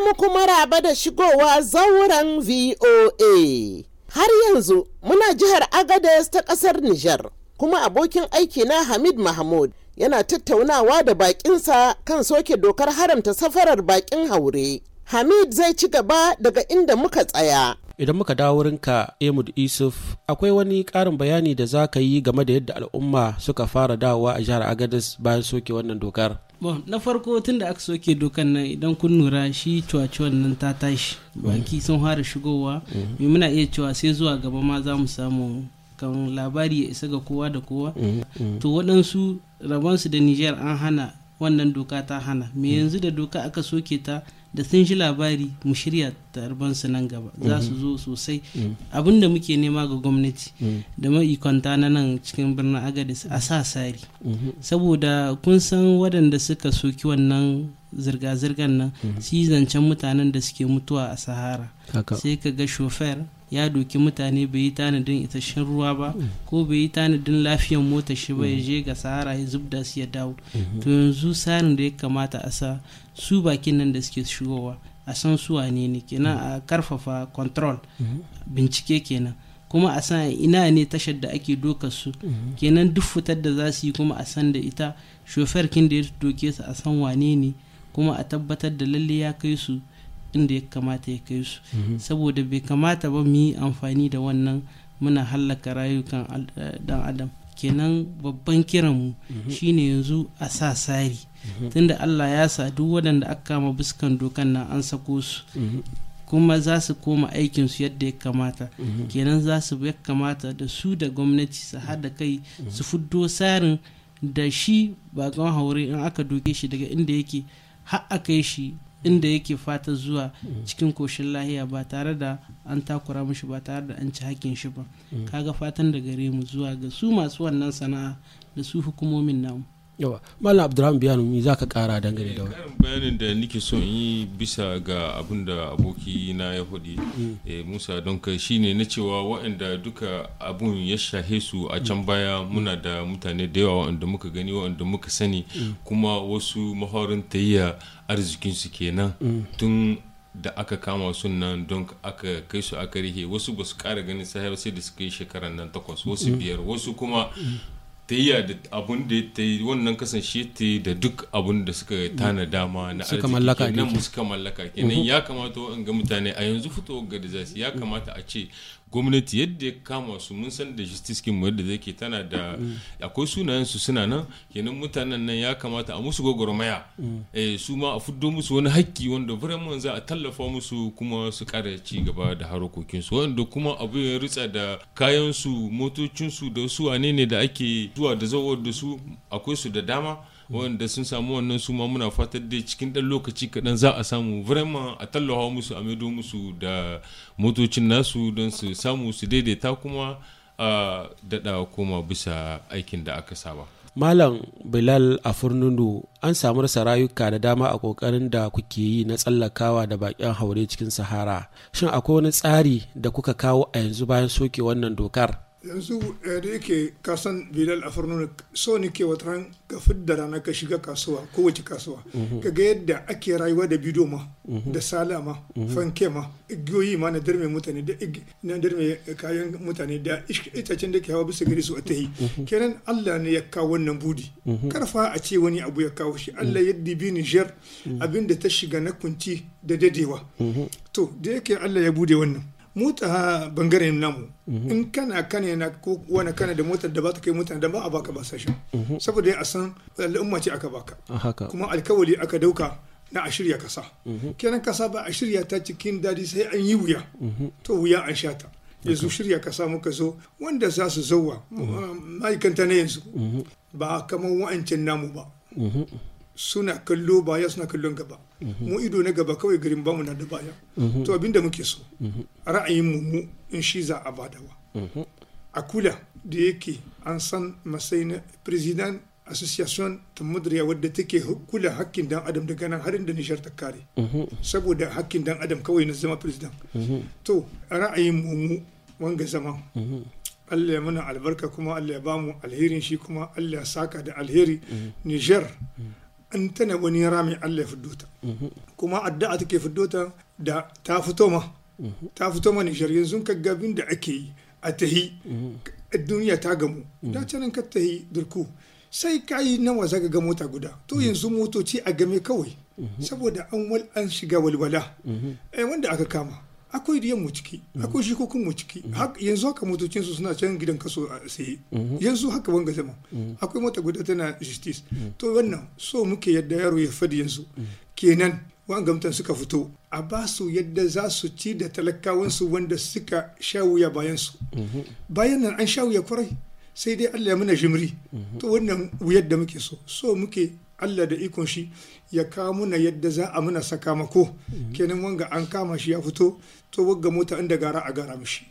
muku maraba da shigowa zauren VOA. Har yanzu muna jihar Agadez ta ƙasar Nijar, kuma abokin aiki na Hamid Mahmud yana tattaunawa da bakinsa kan soke dokar haramta safarar bakin haure. Hamid zai ci gaba daga inda muka tsaya. Idan muka dawo wurinka Emud Isuf, akwai wani ƙarin bayani da za ka yi game da yadda al'umma suka fara dawowa a jihar Agadez bayan soke wannan dokar. Bon na farko tun da aka soke dokan nan idan kun lura shi cuwacuwan nan ta tashi. Baki sun fara shigowa. Me muna iya cewa sai zuwa gaba ma za mu samu kan labari ya isa ga kowa da kowa. To waɗansu rabonsu da niger an hana wannan doka ta hana. Me yanzu da doka aka soke ta da sun shi labari mu shirya tarbansu nan gaba. Za su zo sosai. Abin da muke nema ga gwamnati da ma'ikonta na nan cikin birnin agadis a sa sari saboda kun san waɗanda suka soki wannan zirga-zirgar nan shi zancen mutanen da suke mutuwa a sahara. Sai ka ga shofer ya doki mutane bai yi tanadin isasshen ruwa ba ko bai yi tanadin lafiyan mota shi ba ya je ga sahara ya zubda su ya dawo. To yanzu tsarin da ya kamata a sa su bakin nan da suke shigowa a san su wane ne kenan a ƙarfafa control bincike kenan. Kuma a san ina ne tashar da ake doka su kenan duk fitar da za su yi kuma a san da ita. Shofer kin da ya doke su a san wane ne kuma a tabbatar da lalle ya kai su inda ya kamata ya kai su. Saboda bai kamata ba mu yi amfani da wannan muna hallaka rayukan dan adam. Kenan babban kiranmu shine yanzu a sa sari tunda allah ya sa duk waɗanda aka kama buskan dokan nan an sako su. Kuma za su koma aikinsu yadda ya kamata. Kenan za su ya kamata da su da gwamnati su haɗa kai su fuddo tsarin da shi bakon haure in aka doke shi daga inda yake har a kai shi inda yake fata zuwa cikin koshin lahiya ba tare da an takura mishi ba tare da an ci hakkin shi ba. Kaga fatan da gare mu zuwa ga su masu wannan sana'a da su hukumomin namu. Yawa malam abdurrahman biyanu mi za ka kara dangane da karin bayanin da nike so in yi bisa ga abin da aboki na ya faɗi musa don ka shine na cewa waɗanda duka abun ya shahe su a can baya muna da mutane da yawa waɗanda muka gani waɗanda muka sani kuma wasu mahorin tayya arzikinsu kenan. Tun da aka kama su nan don aka kai su aka rihe wasu ba su kara ganin sahib sai da suka yi shekaran nan takwas wasu biyar wasu kuma ta yi da abun da ta yi wannan kasance ta yi da duk abun da suka tana dama na Suka mallaka kenan suka mallaka kenan. Ya kamata in ga mutane a yanzu fito ga da za su ya kamata a ce gwamnati yadda ya kama su mun san da justice kin yadda zai ke tana da akwai sunayen su suna nan. Kenan mutanen nan ya kamata a musu gwagwarmaya. Eh su ma a fuddo musu wani hakki wanda vraiment za a tallafa musu kuma su kara ci gaba da harkokin su wanda kuma abu ya ritsa da kayan su motocin su da su wane ne da ake zuwa da zawar da su akwai su da dama. Wanda sun samu wannan su ma muna fatar dai cikin ɗan lokaci kaɗan za a samu vraiment a tallafa musu a maido musu da motocin nasu don su samu su daidaita kuma a daɗa koma bisa aikin da aka saba. Malam bilal a furnunu an samu rasa rayuka da dama a ƙoƙarin da kuke yi na tsallakawa da bakin haure cikin sahara. Shin akwai wani tsari da kuka kawo a yanzu bayan soke wannan dokar? Yanzu eh, da yake kasan bilal a farnuna so ni ke wata ran ka fidda rana ka shiga kasuwa kowace kasuwa. Ka ga yadda ake rayuwa da bido ma da sala ma fanke ma igiyoyi ma na darme mutane da na darme kayan mutane da itacen da ke hawa bisa gari su a tahi. Kenan allah ne ya kawo wannan budi. Karfa a ce wani abu ya kawo shi. Allah ya dibi niger abin da ta shiga na kunci da dadewa. To da yake allah ya buɗe wannan. Mu ta ɓangaren namu in kana kane na ko wani kana da motar da ba ta kai mutane da ba a baka ba sashen saboda a san al'umma ce aka baka. Kuma alkawali aka ɗauka na a shirya kasa. Kenan kasa ba a shirya ta cikin daɗi sai an yi wuya. To wuya an sha ta. Yanzu shirya kasa muka zo wanda za su zauwa ma'aikanta na yanzu ba kamar wa'ancan namu ba. Suna kallo baya suna kallon gaba. Mu ido na gaba kawai garin ba mu na da baya. To abin da muke so ra'ayin mu mu in shi za a badawa. A kula da yake an san masai na president association ta mudriya wadda take kula hakkin dan adam daga nan harin da nishar ta kare. Saboda hakkin dan adam kawai na zama president. To ra'ayin mu mu wanga zama Allah ya mana albarka kuma Allah ya ba mu alherin shi kuma Allah ya saka da alheri. Niger an tana wani rami Allah ya fiddo ta. Kuma addu'a take fiddo ta da ta fito ma. Ta fito ma Nijar yanzu ka gabin da ake yi a tahi. Duniya ta gamu. Da canan ka tahi durku. Sai ka yi nawa zaka ga mota guda. To yanzu motoci a game kawai. Saboda an wal an shiga walwala. Eh wanda aka kama. Akwai diyan mu ciki akwai shikokin mu ciki. Yanzu haka motocin su suna can gidan kaso a saye yanzu haka wanga zama akwai mota guda tana justice. To wannan so muke yadda yaro ya faɗi yanzu. Kenan wangamtan suka fito. A ba su yadda za su ci da talakawansu wanda suka sha wuya bayan su. Bayan nan an sha wuya ƙwarai sai dai Allah ya muna jimri. To wannan wuyar da muke so so muke Allah da ikon shi ya kawo muna yadda za a muna sakamako. Kenan wanga an kama shi ya fito to wagga mota inda gara a gara mishi.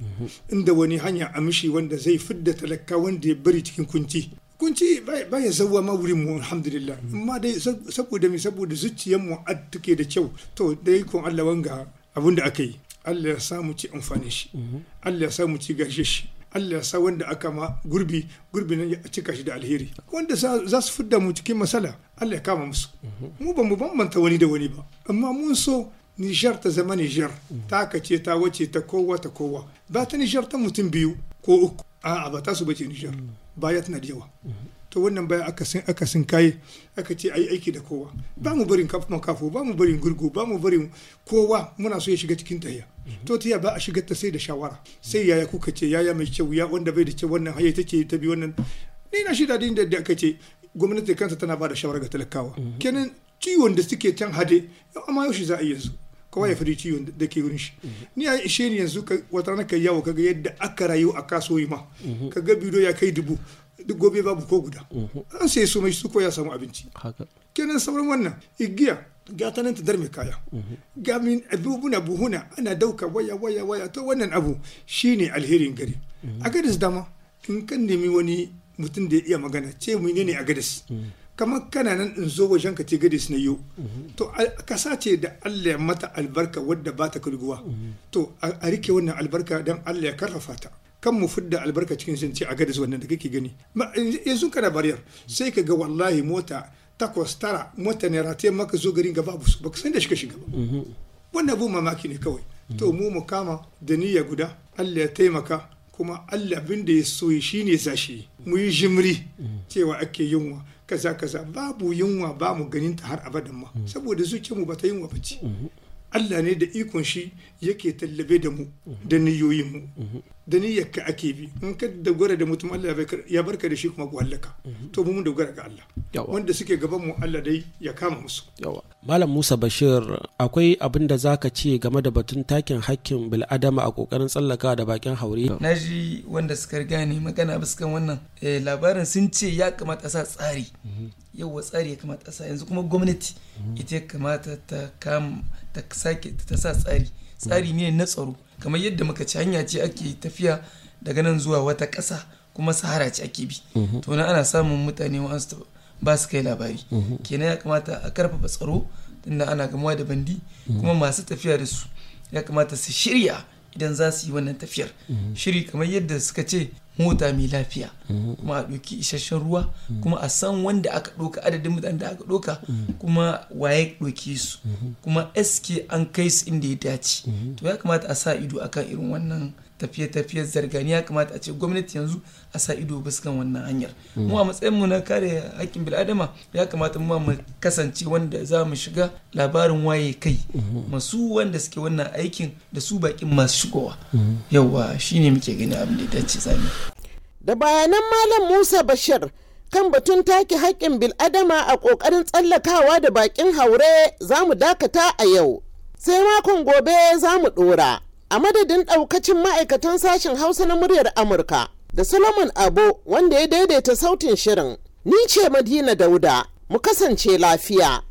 Inda wani hanya a mishi wanda zai fidda talaka wanda ya bari cikin kunci. Kunci baya zauwa ma wurin mu alhamdulillah. Amma dai saboda mi saboda zuciyar mu take da kyau. To da ikon Allah wanga abin da aka yi Allah ya samu ci amfani shi. Allah ya samu ci gashe shi. Allah sa wanda aka ma gurbi gurbi nan ya cika shi da alheri. Wanda za su fidda mu cikin masala Allah ya kama musu. Mu ba mu bambanta wani da wani ba. Amma mun so Nijar ta zama Nijar. Ta kace ta wace ta kowa ta kowa. Ba ta Nijar ta mutum biyu ko uku. A'a ba ta su bace Nijar. Baya tana da yawa. To wannan baya aka sin aka sin kai aka ce ayi aiki da kowa. Ba mu barin kafin kafo ba mu barin gurgu ba mu barin kowa muna so ya shiga cikin tahiya. To tiya ba a shiga ta sai da shawara. Sai yaya kuka ce yaya mai kyau ya wanda bai da kyau wannan haye take ta bi wannan. Ni na shida din da aka ce gwamnati kansa tana ba da shawara ga talakawa. Kenan ciwon da suke can hade amma yaushe za a yi yanzu? Kowa ya faɗi ciwon da ke wurin shi. Ni a ishe ni yanzu wata rana kai yawo kaga yadda aka rayu a kasuwoyi ma. Kaga bido ya kai dubu duk gobe babu ko guda. An sai su mai su ko ya samu abinci. Kenan sauran wannan igiya ga ta nan ta darme kaya. Ga min abubuna buhuna ana ɗauka waya waya waya. To wannan abu shine alherin gari. A gadis dama in kan nemi wani mutum da ya iya magana ce menene a gadis? Kamar kana nan in zo wajen ka ce gadis na yau to kasa ce da Allah ya mata albarka wadda ba ta kulguwa to a riƙe wannan albarka don Allah ya ƙarfafa ta. Kan mu fidda albarka cikin zance a gadis wannan da kake gani. Yanzu kana bariyar sai ka ga wallahi mota takwas tara mota ne rataye maka zo garin gaba babu su baka san da shi ka shiga ba. Wannan abu mamaki ne kawai. To mu mu kama da niyya guda Allah ya taimaka kuma Allah abin da ya so shi ne zashi mu yi jimri cewa ake yunwa kaza kaza. Babu yunwa ba mu ganin ta har abadan ma. Saboda zuciyarmu ba ta yunwa ba ce. Allah ne da ikon shi yake tallabe da mu da niyoyin mu. Da niyyar ka ake bi. In ka dogara da mutum Allah ya barka da shi kuma ku hallaka. To mu mun dogara ga Allah. Wanda suke gaban mu Allah dai ya kama musu. Malam Musa Bashir akwai abin da zaka ce game da batun takin hakkin bil'adama a ƙoƙarin tsallaka da bakin haure? Na ji wanda suka riga ne magana biskan wannan. Labarin sun ce ya kamata sa tsari. Yauwa tsari ya kamata sa. Yanzu kuma gwamnati ita ya kamata ta kam ta sake ta sa tsari. Tsari ne na tsaro. Kamar yadda muka ci hanya ce ake tafiya daga nan zuwa wata ƙasa kuma sahara ce ake bi. To na ana samun mutane wa'ansu ba su kai labari. Kenan ya kamata a ƙarfafa tsaro tunda ana gamuwa da bandi kuma masu tafiya da su. Ya kamata su shirya idan za su yi wannan tafiyar. Shiri kamar yadda suka ce mota mai lafiya. Kuma a ɗauki isasshen ruwa kuma a san wanda aka ɗauka adadin mutanen da aka ɗauka kuma waye ɗauke su. Kuma eske an kai su inda ya dace. To ya kamata a sa ido akan irin wannan tafiye-tafiye zargani ya kamata a ce gwamnati yanzu a sa ido biskan wannan hanyar. Mu a matsayin mu na kare haƙƙin bil'adama ya kamata mu mu kasance wanda za mu shiga labarin waye kai. Masu wanda suke wannan aikin da su bakin masu shigowa. Yauwa shine muke gani abin da ya dace zami da bayanan malam musa bashir kan batun take haƙƙin bil'adama a ƙoƙarin tsallakawa da bakin haure za mu dakata a yau. Sai makon gobe za mu ɗora. A madadin ɗaukacin ma'aikatan sashen hausa na muryar amurka da solomon abo wanda ya daidaita sautin shirin ni ce madina dauda. Mu kasance lafiya.